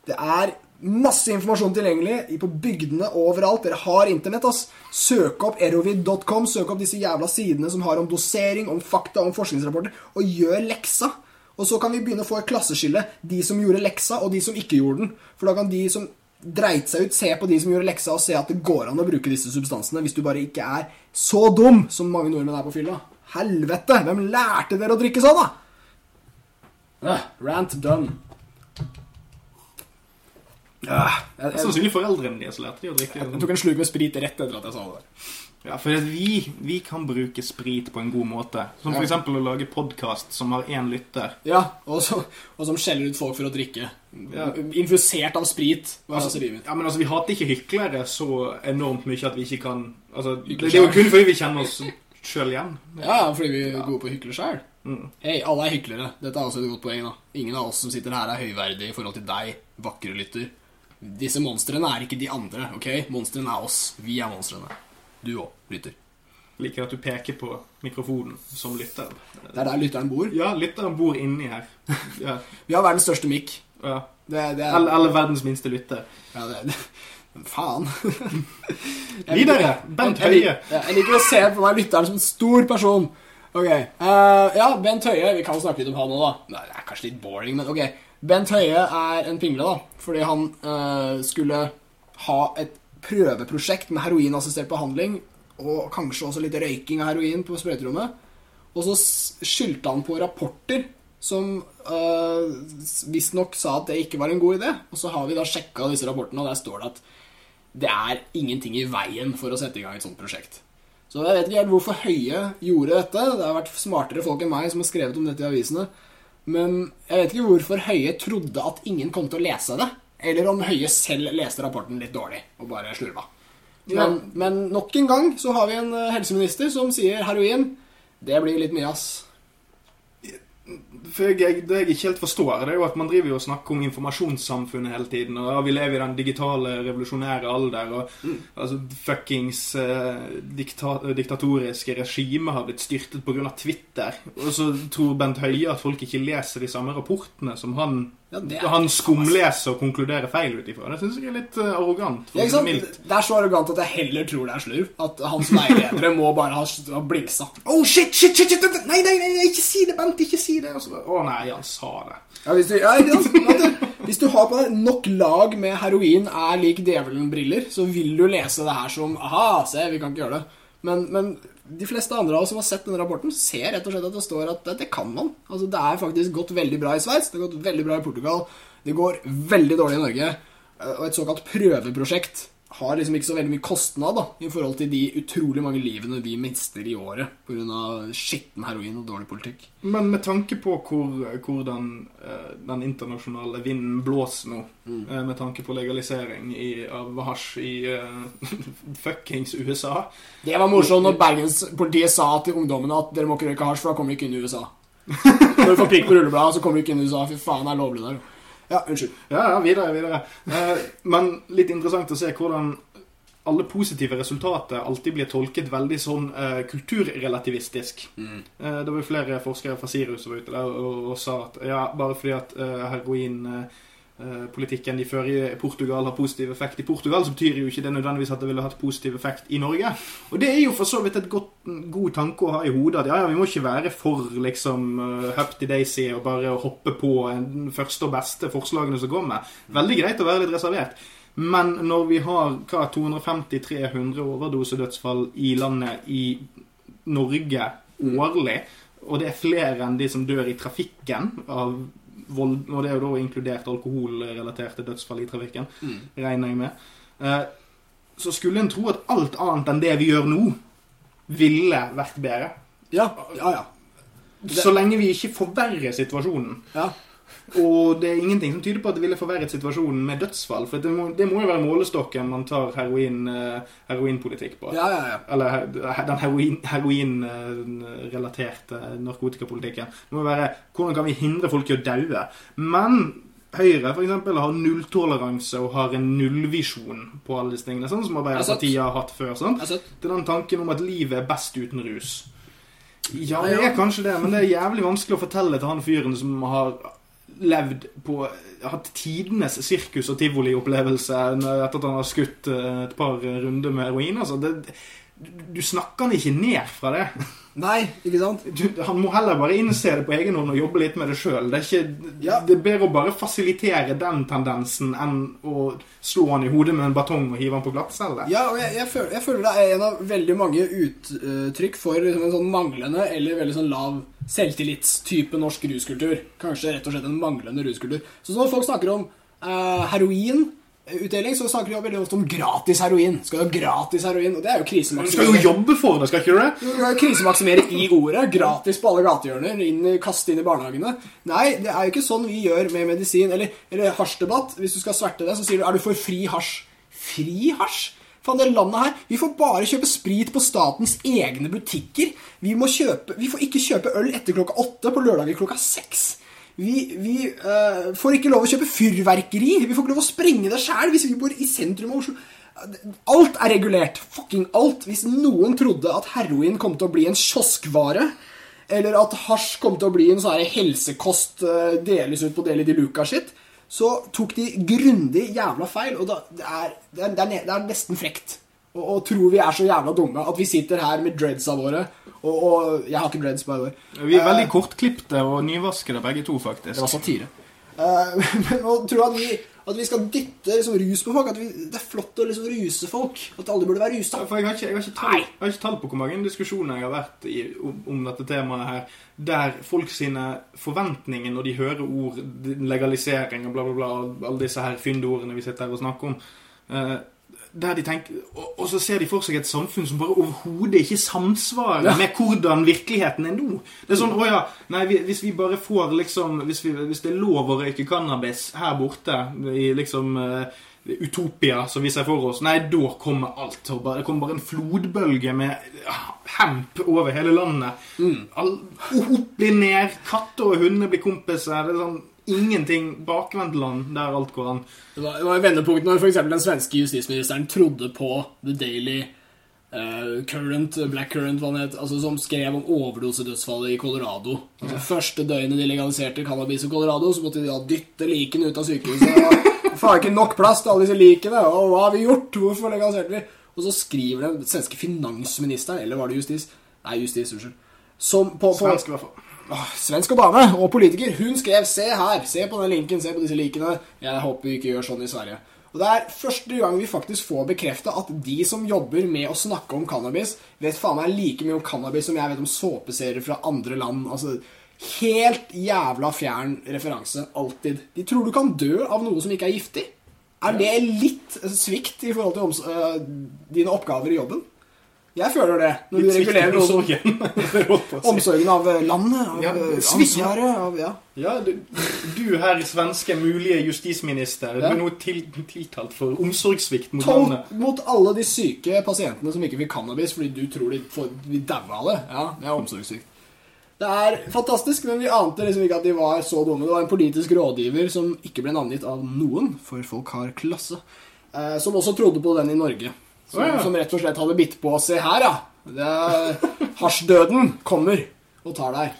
Speaker 1: Det er masse informasjon tilgjengelig på bygdene overalt. Dere har internett, ass. Søk opp erovid.com, søk opp disse jævla sidene som har om dosering, om fakta, om forskningsrapporter, og gjør leksa. Og så kan vi begynne å få et klasseskille. De som gjorde leksa, og de som ikke gjorde den. For da kan de som dreit seg ut, se på de som gjorde leksa, og se at det går an å bruke disse substansene hvis du bare ikke er så dum som mange nordmenn er på fylla. Helvete! Hvem lærte dere å drikke sånn, da? Uh, rant done. Uh, jeg, jeg,
Speaker 2: Sannsynlig foreldrene deres lærte de å drikke.
Speaker 1: jeg tok en slurk med sprit rett etter at jeg sa det.
Speaker 2: Ja, for vi, vi kan bruke sprit på en god måte. Som for
Speaker 1: Ja.
Speaker 2: å lage podkast som har én lytter.
Speaker 1: Ja, og, så, og som skjeller ut folk for å drikke.
Speaker 2: Ja.
Speaker 1: Infusert av sprit.
Speaker 2: Altså, ja, men altså, Vi hater ikke hyklere så enormt mye at vi ikke kan altså, det, det er jo kun fordi vi kjenner oss sjøl igjen.
Speaker 1: Ja, fordi vi er gode på å hykle sjøl.
Speaker 2: Mm.
Speaker 1: Hei, alle er hyklere. Dette er også et godt poeng. da Ingen av oss som sitter her, er høyverdige i forhold til deg, vakre lytter. Disse monstrene er ikke de andre. ok? Monstrene er oss. Vi er monstrene. Du òg, lytter.
Speaker 2: Liker at du peker på mikrofonen som lytter.
Speaker 1: Det er der lytteren bor.
Speaker 2: Ja, lytteren bor inni her. Ja,
Speaker 1: Vi har verdens største mikk.
Speaker 2: ja.
Speaker 1: Det, det er
Speaker 2: Eller, eller verdens minste lytter.
Speaker 1: ja, det, det, Faen.
Speaker 2: Videre. Bent Høie.
Speaker 1: jeg- jeg Jeg liker å se på meg lytteren som en stor person. Ok, uh, Ja, Bent Høie. Vi kan snakke litt om han òg, da. Nei, Det er kanskje litt boring, men ok. Bent Høie er en pingle, da. Fordi han uh, skulle ha et prøveprosjekt med heroinassistert behandling, og kanskje også litt røyking av heroin på sprøyterommet. Og så skyldte han på rapporter som øh, visstnok sa at det ikke var en god idé. Og så har vi da sjekka disse rapportene, og der står det at det er ingenting i veien for å sette i gang et sånt prosjekt. Så jeg vet ikke helt hvorfor Høie gjorde dette. Det har vært smartere folk enn meg som har skrevet om dette i avisene. Men jeg vet ikke hvorfor Høie trodde at ingen kom til å lese det. Eller om Høie selv leste rapporten litt dårlig og bare slurva. Men, men nok en gang så har vi en eh, helseminister som sier heroin. Det blir litt mye, ass.
Speaker 2: For jeg, Det jeg ikke helt forstår, det er jo at man driver jo og snakker om informasjonssamfunnet hele tiden. Og ja, vi lever i den digitale, revolusjonære alder. Og altså, fuckings eh, dikta, diktatoriske regime har blitt styrtet pga. Twitter. Og så tror Bent Høie at folk ikke leser de samme rapportene som han
Speaker 1: Ja, er-
Speaker 2: han skumleser og konkluderer feil ut ifra. Det syns jeg er litt eh, arrogant.
Speaker 1: Ja,
Speaker 2: det
Speaker 1: er så arrogant at jeg heller tror det er slurv. At hans veiledere må bare ha, blingsa. Oh, shit, shit, shit, shit. Nei, nei, nei, ikke si det, Bent. Ikke si det.
Speaker 2: Og så Å nei, han sa det.
Speaker 1: Ja, hvis, du, ja, du- hvis du har på deg nok lag med heroin er lik djevelen-briller, så vil du lese det her som Aha, se, vi kan ikke gjøre det. Men, men de fleste andre av oss som har sett denne rapporten, ser rett og slett at det står at det kan man. Altså, Det er faktisk gått veldig bra i Sveits, det har gått veldig bra i Portugal, det går veldig dårlig i Norge. Eh, Og et såkalt prøveprosjekt har liksom ikke så veldig mye kostnad da, i forhold til de utrolig mange livene vi mister i året pga. skitten heroin og dårlig politikk.
Speaker 2: Men med tanke på hvor, hvordan den, den internasjonale vinden blåser nå,
Speaker 1: Mm.
Speaker 2: eh, med tanke på legalisering i, av hasj i uh, fuckings USA
Speaker 1: Det var morsomt når bergenspolitiet sa til ungdommene at dere må ikke røyke hasj, for da kommer vi ikke inn i USA. Når du får prikk på rullebladet, så kommer du ikke inn i USA. Fy faen, det er lovlig der. Ja, unnskyld.
Speaker 2: Ja, ja, videre, videre. Eh, men litt interessant å se hvordan alle positive resultater alltid blir tolket veldig sånn eh, kulturrelativistisk.
Speaker 1: Mm.
Speaker 2: Eh, det var jo flere forskere fra Sirius som var ute der og, og sa at ja, bare fordi at uh, heroinpolitikken de fører i Portugal har positiv effekt i Portugal, så betyr jo ikke det nødvendigvis at det ville hatt positiv effekt i Norge. Og det er jo for så vidt et godt, god tanke å ha i hodet. At ja, ja, vi må ikke være for liksom Hupty Daisy og bare hoppe på den første og beste forslagene som kommer. Veldig greit å være litt reservert. Men når vi har hva, 250-300 overdosedødsfall i landet i Norge årlig, og det er flere enn de som dør i trafikken av vold, og det er jo da inkludert alkoholrelaterte dødsfall i trafikken, regner jeg med, eh, så skulle en tro at alt annet enn det vi gjør nå, ville vært bedre.
Speaker 1: Ja, ja, ja.
Speaker 2: Så lenge vi ikke forverrer situasjonen.
Speaker 1: ja.
Speaker 2: Og det er ingenting som tyder på at det ville forverret situasjonen med dødsfall. For det må, det må jo være målestokken man tar heroin, eh, heroinpolitikk på.
Speaker 1: ja, ja, ja.
Speaker 2: Eller den heroin- heroinrelaterte narkotikapolitikken. Det må være hvordan kan vi hindre folk i å daue. Men Høyre for eksempel, har nulltoleranse og har en nullvisjon på alle disse tingene. Sånn som Arbeiderpartiet har hatt før. Sånn. Er den tanken om at livet er best uten rus. Ja, det er kanskje det, men det er jævlig vanskelig å fortelle til han fyren som har levd på Hatt tidenes sirkus- og tivoliopplevelse etter at han har skutt eh, et par runder med heroin. Altså, det, du- snakker han ikke ned fra det.
Speaker 1: Nei, ikke sant?
Speaker 2: Du, han må heller bare innse det på egen hånd og jobbe litt med det sjøl. Det, er ikke-
Speaker 1: Ja.
Speaker 2: det er bedre å bare fasilitere den tendensen enn å slå han i hodet med en batong og hive han på glattcelle.
Speaker 1: Ja, og jeg, jeg, føler, jeg føler det er en av veldig mange uttrykk for liksom en sånn manglende eller veldig sånn lav selvtillitstype norsk ruskultur. Kanskje rett og slett en manglende ruskultur. Så når folk snakker om eh, heroin utdeling, så snakker de veldig ofte om gratis heroin. Skal du ha gratis heroin? Og det er jo
Speaker 2: Du skal jo jobbe for det, skal ikke du det?
Speaker 1: Du skal krisemaksimere i ordet. Gratis på alle gatehjørner. Kaste inn i barnehagene. Nei, det er jo ikke sånn vi gjør med medisin. Eller, eller hasjdebatt. Hvis du skal sverte det, så sier du er du for fri hasj. Fri hasj? Faen, det landet her Vi får bare kjøpe sprit på statens egne butikker. Vi, må kjøpe, vi får ikke kjøpe øl etter klokka åtte på lørdager klokka seks. Vi, vi uh, får ikke lov å kjøpe fyrverkeri. Vi får ikke lov å sprenge det sjæl hvis vi bor i sentrum av Oslo. Alt er regulert. Fucking alt. Hvis noen trodde at heroin kom til å bli en kioskvare, eller at hasj kom til å bli en sånn helsekost uh, deles ut på Deli de Luca-shit, så tok de grundig jævla feil. Og da, det, er, det, er, det er nesten frekt å og, tror vi er så jævla dumme at vi sitter her med dreadsa våre. Og, og jeg har ikke dreads, by the way.
Speaker 2: Vi er veldig kortklipte og nyvaskede begge to, faktisk.
Speaker 1: Det var satire. Uh, men å tro at vi, at vi skal dytte liksom, rus på folk At vi, det er flott å liksom ruse folk. At alle burde være rusa.
Speaker 2: For jeg har, ikke, jeg, har ikke tall, jeg har ikke tall på hvor mange diskusjoner jeg har vært i om, om dette temaet her, der folk sine forventninger når de hører ord legalisering og bla, bla, bla, alle disse her fyndordene vi sitter her og snakker om eh, der de tenker, og, og så ser de for seg et samfunn som bare overhodet ikke samsvarer
Speaker 1: Ja.
Speaker 2: med hvordan virkeligheten er nå. Det er sånn, å ja, nei, hvis vi bare får liksom Hvis, vi, hvis det er lov å røyke cannabis her borte i liksom uh, Utopia, som vi ser for oss, nei, da kommer alt. bare- Det kommer bare en flodbølge med hemp over hele landet. All, opp blir ned, katter og hunder blir kompiser. Det er sånn ingenting bakvendtland der alt går an.
Speaker 1: Det var, det var vendepunkt når eksempel den svenske justisministeren trodde på The Daily uh, Current, Black Current, hva det het, altså, som skrev om overdosedødsfallet i Colorado. Altså, Første døgnet de legaliserte cannabis i Colorado, så måtte de da dytte likene ut av sykehuset. og Faen, ikke nok plass til alle disse likene. Og hva har vi gjort? Hvorfor legaliserte vi? Og så skriver den svenske finansministeren, eller var det justis? Nei, justis, unnskyld. Som på, på,
Speaker 2: Svensk, i hvert fall.
Speaker 1: Svensk og dame og politiker. Hun skrev 'se her', se på den linken, se på disse likene. Jeg håper vi ikke gjør sånn i Sverige. Og Det er første gang vi faktisk får bekrefta at de som jobber med å snakke om cannabis, vet faen meg like mye om cannabis som jeg vet om såpeserier fra andre land. Altså, Helt jævla fjern referanse. Alltid. De tror du kan dø av noe som ikke er giftig. Er det litt svikt i forhold til øh, dine oppgaver i jobben? Jeg føler det. Når du regulerer
Speaker 2: omsorgen.
Speaker 1: Av eh, landet, av
Speaker 2: Ja,
Speaker 1: eh, ansvaret av, ja.
Speaker 2: Ja, du, du her svenske mulige justisminister,
Speaker 1: Ja.
Speaker 2: du er nå til, tiltalt for omsorgssvikt mot
Speaker 1: Tolv
Speaker 2: landet.
Speaker 1: mot alle de syke pasientene som ikke fikk cannabis fordi du tror de får de av det. Ja, det er omsorgssvikt. Det er fantastisk, men vi ante liksom ikke at de var så dumme. Det var en politisk rådgiver som ikke ble navngitt av noen, for folk har klasse, eh, som også trodde på den i Norge. Som,
Speaker 2: ja.
Speaker 1: som rett og slett hadde bitt på å Se her, ja! Hasjdøden kommer og tar deg.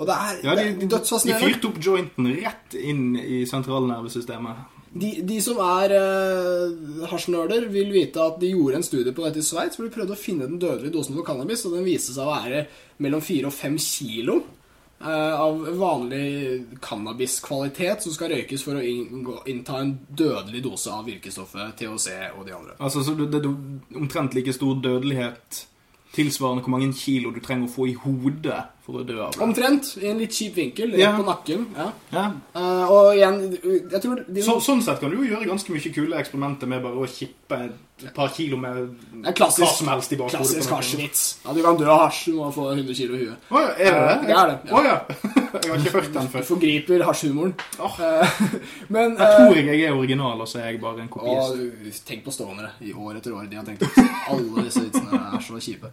Speaker 1: Og det er,
Speaker 2: Ja, de,
Speaker 1: er
Speaker 2: de, de fyrte opp jointen rett inn i sentralnervesystemet.
Speaker 1: De, de som er uh, hasjnerder, vil vite at de gjorde en studie på dette i Sveits, hvor de prøvde å finne den dødelige dosen for cannabis, og den viste seg å være mellom 4 og 5 kilo eh, av vanlig cannabiskvalitet som skal røykes for å innta en dødelig dose av virkestoffet THC og de andre.
Speaker 2: Altså, så det det er omtrent like stor dødelighet tilsvarende hvor mange kilo du trenger å få i hodet for å dø av det.
Speaker 1: Omtrent, i en litt kjip vinkel, rett
Speaker 2: Ja.
Speaker 1: på nakken. Ja.
Speaker 2: Ja.
Speaker 1: Uh, og igjen, jeg tror de,
Speaker 2: Så, sånn sett kan du jo gjøre ganske mye kule eksperimenter med bare å kippe et par kilo med
Speaker 1: klassisk,
Speaker 2: hva som helst i bakhodet.
Speaker 1: klassisk hasjvits. Ja, du kan dø av hasj, du må få 100 kilo i huet.
Speaker 2: Oh, er det det?
Speaker 1: Det er det, ja.
Speaker 2: Oh, ja. Jeg har ikke hørt den før.
Speaker 1: Du forgriper hasjhumoren.
Speaker 2: Oh.
Speaker 1: Eh, Men
Speaker 2: Jeg
Speaker 1: eh,
Speaker 2: tror jeg er original, og så er jeg bare en kopiist.
Speaker 1: Tenk på stående i år etter år. De har tenkt at alle disse vitsene er så kjipe.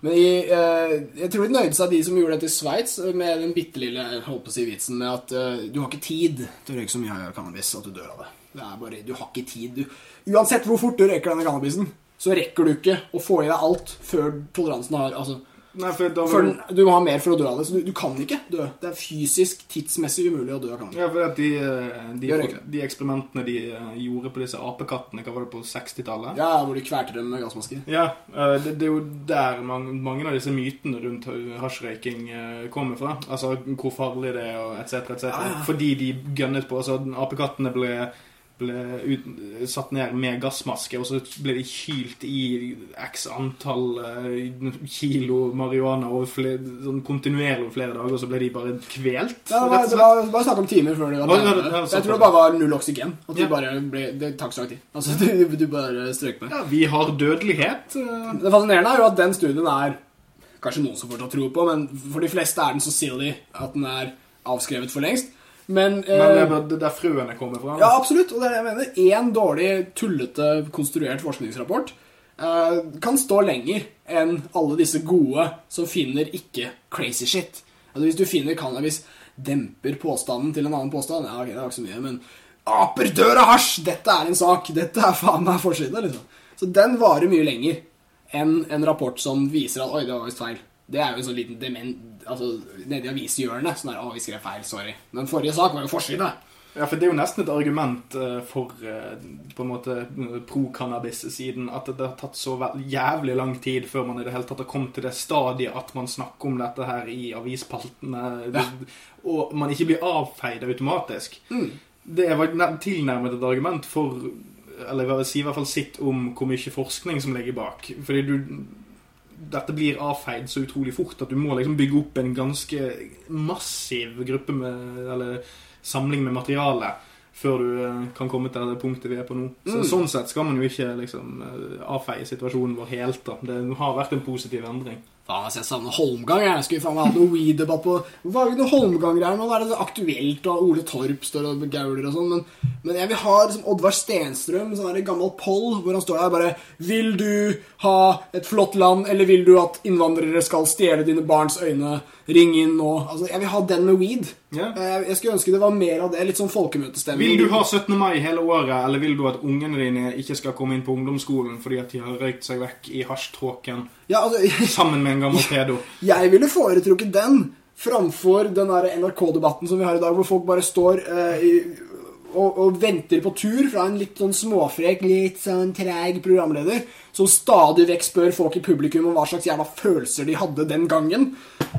Speaker 1: Men i, eh, jeg tror de nøyde seg, de som gjorde dette i Sveits, med den bitte lille holdt på å si vitsen med at uh, du har ikke tid til å røyke så mye cannabis at du dør av det. Det er bare, Du har ikke tid. Du, uansett hvor fort du røyker denne cannabisen, så rekker du ikke å få i deg alt før toleransen har altså,
Speaker 2: Nei, for var
Speaker 1: den, Du må ha mer for å dø av det. Så du, du kan ikke dø. Det er fysisk, tidsmessig umulig å dø av cannabis.
Speaker 2: Ja, for de, eh, de, de eksperimentene de eh, gjorde på disse apekattene, hva var det på 60-tallet?
Speaker 1: Ja, hvor de kverter dem med gassmasker.
Speaker 2: Ja, eh, det, det er jo der mange, mange av disse mytene rundt hasjrøyking kommer fra. Altså hvor farlig det er, og etc., etc.
Speaker 1: Ja, ja.
Speaker 2: Fordi de gønnet på. Altså, apekattene ble ble ut, satt ned med gassmaske, og så ble de kylt i x antall eh, kilo marihuana over flere, sånn kontinuerlig over flere dager, og så ble de bare kvelt.
Speaker 1: Ja, det, var, det var bare snakk om timer før det var
Speaker 2: ja, det-
Speaker 1: Jeg tror det bare var null oksygen. At
Speaker 2: Ja.
Speaker 1: bare ble, det tok så lang tid. Altså, du, du bare strøk med.
Speaker 2: Ja, vi har dødelighet. eh,
Speaker 1: Det fascinerende er jo at den studien er kanskje noen som fortsatt tror på, men for de fleste er den så silly at den er avskrevet for lengst. Men,
Speaker 2: Men det er
Speaker 1: eh,
Speaker 2: bare der frøene kommer fra.
Speaker 1: Ja, absolutt. Og det er det jeg mener. Én dårlig, tullete, konstruert forskningsrapport eh, kan stå lenger enn alle disse gode som finner ikke crazy shit. Altså Hvis du finner cannabis demper påstanden til en annen påstand Ja, ok, det var ikke så mye, men aper dør av hasj! Dette er en sak. Dette er faen meg forsida, liksom. Så den varer mye lenger enn en rapport som viser at Oi, det var visst feil. Det er jo en sånn liten dement Altså, nede i avishjørnet. Sånn der, Å, vi skrev feil. Sorry. Den forrige sak var jo forside.
Speaker 2: Ja, for det er jo nesten et argument eh, for eh, på en måte pro-cannabis-siden at det har tatt så jævlig lang tid før man i det hele tatt har kommet til det stadiet at man snakker om dette her i avispaltene,
Speaker 1: Ja.
Speaker 2: og man ikke blir avfeid automatisk.
Speaker 1: Mm.
Speaker 2: Det var nær- tilnærmet et argument for Eller jeg vil si i hvert fall sitt om hvor mye forskning som ligger bak. Fordi du dette blir avfeid så utrolig fort at du må liksom bygge opp en ganske massiv gruppe med Eller samling med materiale før du eh, kan komme til det punktet vi er på nå. Så,
Speaker 1: Mm.
Speaker 2: Sånn sett skal man jo ikke liksom eh, avfeie situasjonen vår helt. da. Det har vært en positiv endring.
Speaker 1: Faen, altså, jeg savner Holmgang. Jeg skulle faen meg hatt noe weed-debatt på Hvorfor har vi ikke noe Holmgang her nå? Da er det så aktuelt, og Ole Torp står og gauler og sånn. Men, men jeg vil ha liksom, Oddvar Stenstrøm, sånn der gammel poll, hvor han står der bare Vil du ha et flott land, eller vil du at innvandrere skal stjele dine barns øyne? Ring inn nå. Altså, jeg vil ha den med weed.
Speaker 2: Yeah.
Speaker 1: Jeg, skulle ønske det var mer av det. Litt sånn folkemøtestemning.
Speaker 2: Vil du ha 17. mai hele året, eller vil du at ungene dine ikke skal komme inn på ungdomsskolen fordi at de har røykt seg vekk i hasjtråken
Speaker 1: Ja, altså
Speaker 2: sammen med en gammel pedo?
Speaker 1: Jeg ville foretrukket den framfor den NRK-debatten som vi har i dag, hvor folk bare står eh, i, og, og venter på tur fra en litt sånn småfrek, litt sånn treg programleder, som stadig vekk spør folk i publikum om hva slags jævla følelser de hadde den gangen.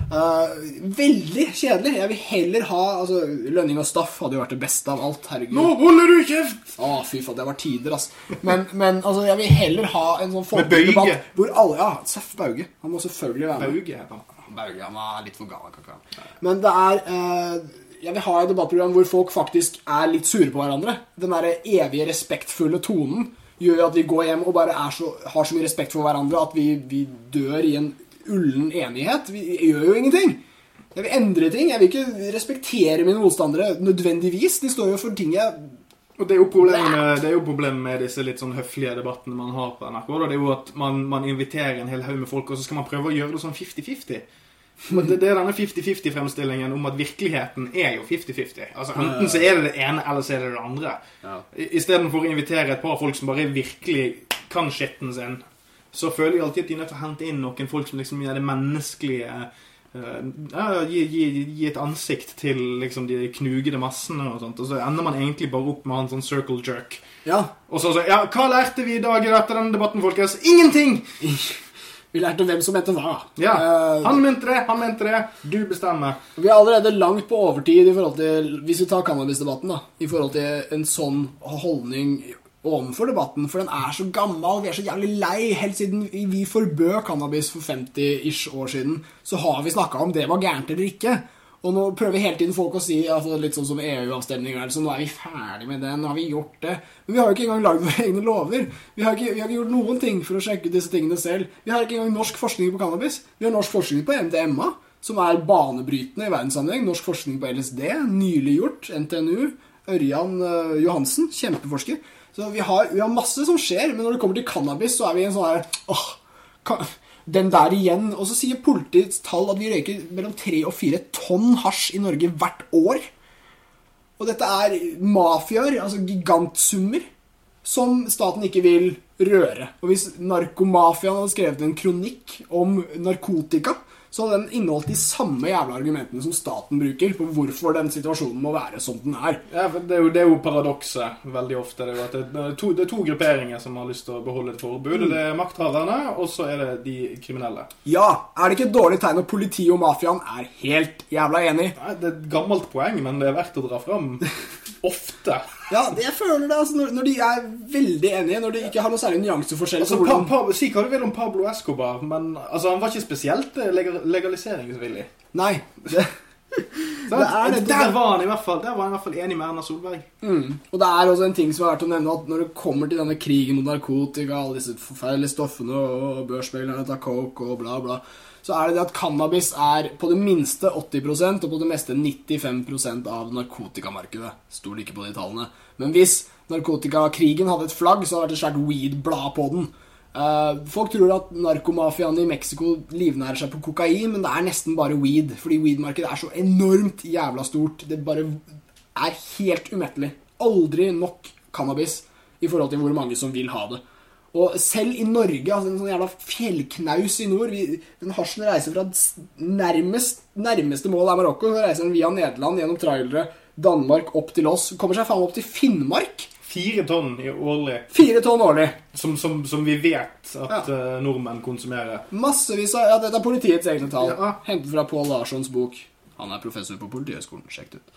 Speaker 1: Uh, veldig kjedelig. Jeg vil heller ha altså, Lønning og Staff hadde jo vært det beste av alt. Herregud.
Speaker 2: Nå holder du kjeft!
Speaker 1: Å, fy faen, det var tider, ass. Men, men altså, jeg vil heller ha en sånn folkedebatt hvor alle Ja, Seff Bauge. Han må selvfølgelig være med.
Speaker 2: Bauge.
Speaker 1: Bauge, han var litt for gal. Men det er eh, Jeg vil ha et debattprogram hvor folk faktisk er litt sure på hverandre. Den derre evige respektfulle tonen gjør jo at vi går hjem og bare så, har så mye respekt for hverandre at vi, vi dør i en ullen enighet. Vi gjør jo ingenting. Jeg vil endre ting. Jeg vil ikke respektere mine motstandere nødvendigvis. De står jo for ting jeg
Speaker 2: Og det er, problemet det er jo problemet med disse litt sånn høflige debattene man har på NRK. Da. Det er jo at man, man inviterer en hel haug med folk, og så skal man prøve å gjøre det sånn 50-50. Det, det er denne 50-50-fremstillingen om at virkeligheten er jo 50-50. Altså Enten så er det det ene, eller så er det det andre. I- Istedenfor å invitere et par folk som bare virkelig kan skitten sin, så føler jeg alltid at de er nødt til å hente inn noen folk som liksom gjør det menneskelige eh, ja, gi, gi, gi et ansikt til liksom de knugede massene og sånt. Og så ender man egentlig bare opp med en sånn circle jerk.
Speaker 1: Ja.
Speaker 2: Og så så, ja, hva lærte vi i dag etter denne debatten, folkens? Ingenting!
Speaker 1: Vi lærte hvem som mente hva.
Speaker 2: Ja,
Speaker 1: Eh,
Speaker 2: Han mente det, han mente det. Du bestemmer.
Speaker 1: Vi er allerede langt på overtid i forhold til Hvis vi tar cannabisdebatten, da. I forhold til en sånn holdning overfor debatten. For den er så gammel. Vi er så jævlig lei. Helt siden vi forbød cannabis for 50-ish år siden, så har vi snakka om det var gærent eller ikke. Og nå prøver hele tiden folk å si altså litt sånn som EU-avstemninger. Altså, nå er vi ferdig med det. Nå har vi gjort det. Men vi har jo ikke engang lagd våre egne lover. Vi har, ikke, vi har ikke gjort noen ting for å sjekke disse tingene selv. Vi har ikke engang norsk forskning på cannabis. Vi har norsk forskning på MDMA, som er banebrytende i verdenssammenheng. Norsk forskning på LSD, nylig gjort. NTNU. Ørjan uh, Johansen, kjempeforsker. Så vi har, vi har masse som skjer, men når det kommer til cannabis, så er vi en sånn her åh, ka- den der igjen. Og så sier politiets tall at vi røyker mellom tre og fire tonn hasj i Norge hvert år. Og dette er mafiaer, altså gigantsummer, som staten ikke vil røre. Og hvis narkomafiaen hadde skrevet en kronikk om narkotika, så hadde den inneholdt de samme jævla argumentene som staten bruker på hvorfor den situasjonen må være som den er.
Speaker 2: Ja, for det er jo, det er jo paradokset veldig ofte. Det er, det, er to, det er to grupperinger som har lyst til å beholde et forbud. Det er makthaverne, og så er det de kriminelle.
Speaker 1: Ja, er det ikke et dårlig tegn at politiet og mafiaen er helt jævla enig?
Speaker 2: Nei, Det er et gammelt poeng, men det er verdt å dra fram. ofte.
Speaker 1: Ja, jeg føler det. altså Når, når de er veldig enige, når de ikke har noe særlig nyanseforskjell
Speaker 2: Altså, pa, pa, si hva du vil om Pablo Escobar, men altså, han var ikke spesielt eh, legal, legaliseringsvillig.
Speaker 1: Nei. Det? Det er
Speaker 2: der, var han i hvert fall, der var han i hvert fall enig med Erna Solberg.
Speaker 1: mm. Og det er også en ting som er verdt å nevne, at når det kommer til denne krigen mot narkotika, alle disse forferdelige stoffene og børsmeglerne tar coke og bla, bla, så er det det at cannabis er på det minste 80% og på det meste 95% av narkotikamarkedet. Stoler ikke på de tallene. Men hvis narkotikakrigen hadde et flagg, så hadde det vært et svært weed-blad på den. Uh, folk tror at narkomafiaen i Mexico livnærer seg på kokain, men det er nesten bare weed. Fordi weed-markedet er så enormt jævla stort. Det bare er helt umettelig. Aldri nok cannabis i forhold til hvor mange som vil ha det. Og selv i Norge, altså en sånn jævla fjellknaus i nord vi, Den hasjen reiser fra nærmest, nærmeste mål er Marokko. Så reiser den via Nederland, gjennom trailere, Danmark, opp til oss. Kommer seg faen opp til Finnmark.
Speaker 2: Fire tonn i årlig,
Speaker 1: Fire tonn årlig.
Speaker 2: som, som, som vi vet at
Speaker 1: Ja.
Speaker 2: eh, nordmenn konsumerer.
Speaker 1: Massevis av Ja, dette er politiets egne tall.
Speaker 2: Ja.
Speaker 1: Hentet fra Pål Larssons bok. Han er professor på Politihøgskolen. Sjekk det ut.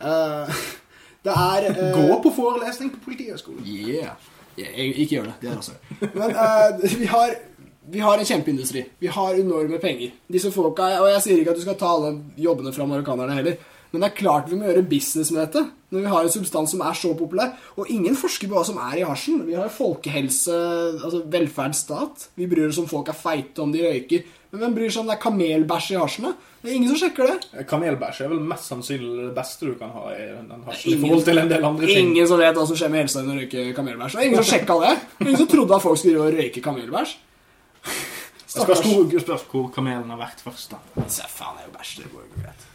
Speaker 1: Uh, det er uh,
Speaker 2: Gå på forelesning på Politihøgskolen.
Speaker 1: Yeah. Ikke gjør det. Det er også. Men uh, vi, har, vi har en kjempeindustri. Vi har enorme penger. Disse folka, Og jeg sier ikke at du skal ta alle jobbene fra marokkanerne heller. Men det er klart vi må gjøre business med dette. Når vi har en substans som er så populær. Og ingen forsker på hva som er i hasjen. Vi har folkehelse, altså velferdsstat. Vi bryr oss om folk er feite, om de røyker. Men hvem bryr seg om det er kamelbæsj i hasjene? Det er ingen som sjekker det.
Speaker 2: Kamelbæsj er vel mest sannsynlig det beste du kan ha i den hasjen. I forhold til en del andre ting.
Speaker 1: Ingen som vet hva som skjer med helsa når du røyker kamelbæsj. Det er ingen som sjekka det. Ingen som trodde at folk skulle røyke kamelbæsj.
Speaker 2: Stakkars. spørs hvor, spørre hvor kamelen har vært først, da.
Speaker 1: Se, faen, det er jo bæsj. Det går jo greit.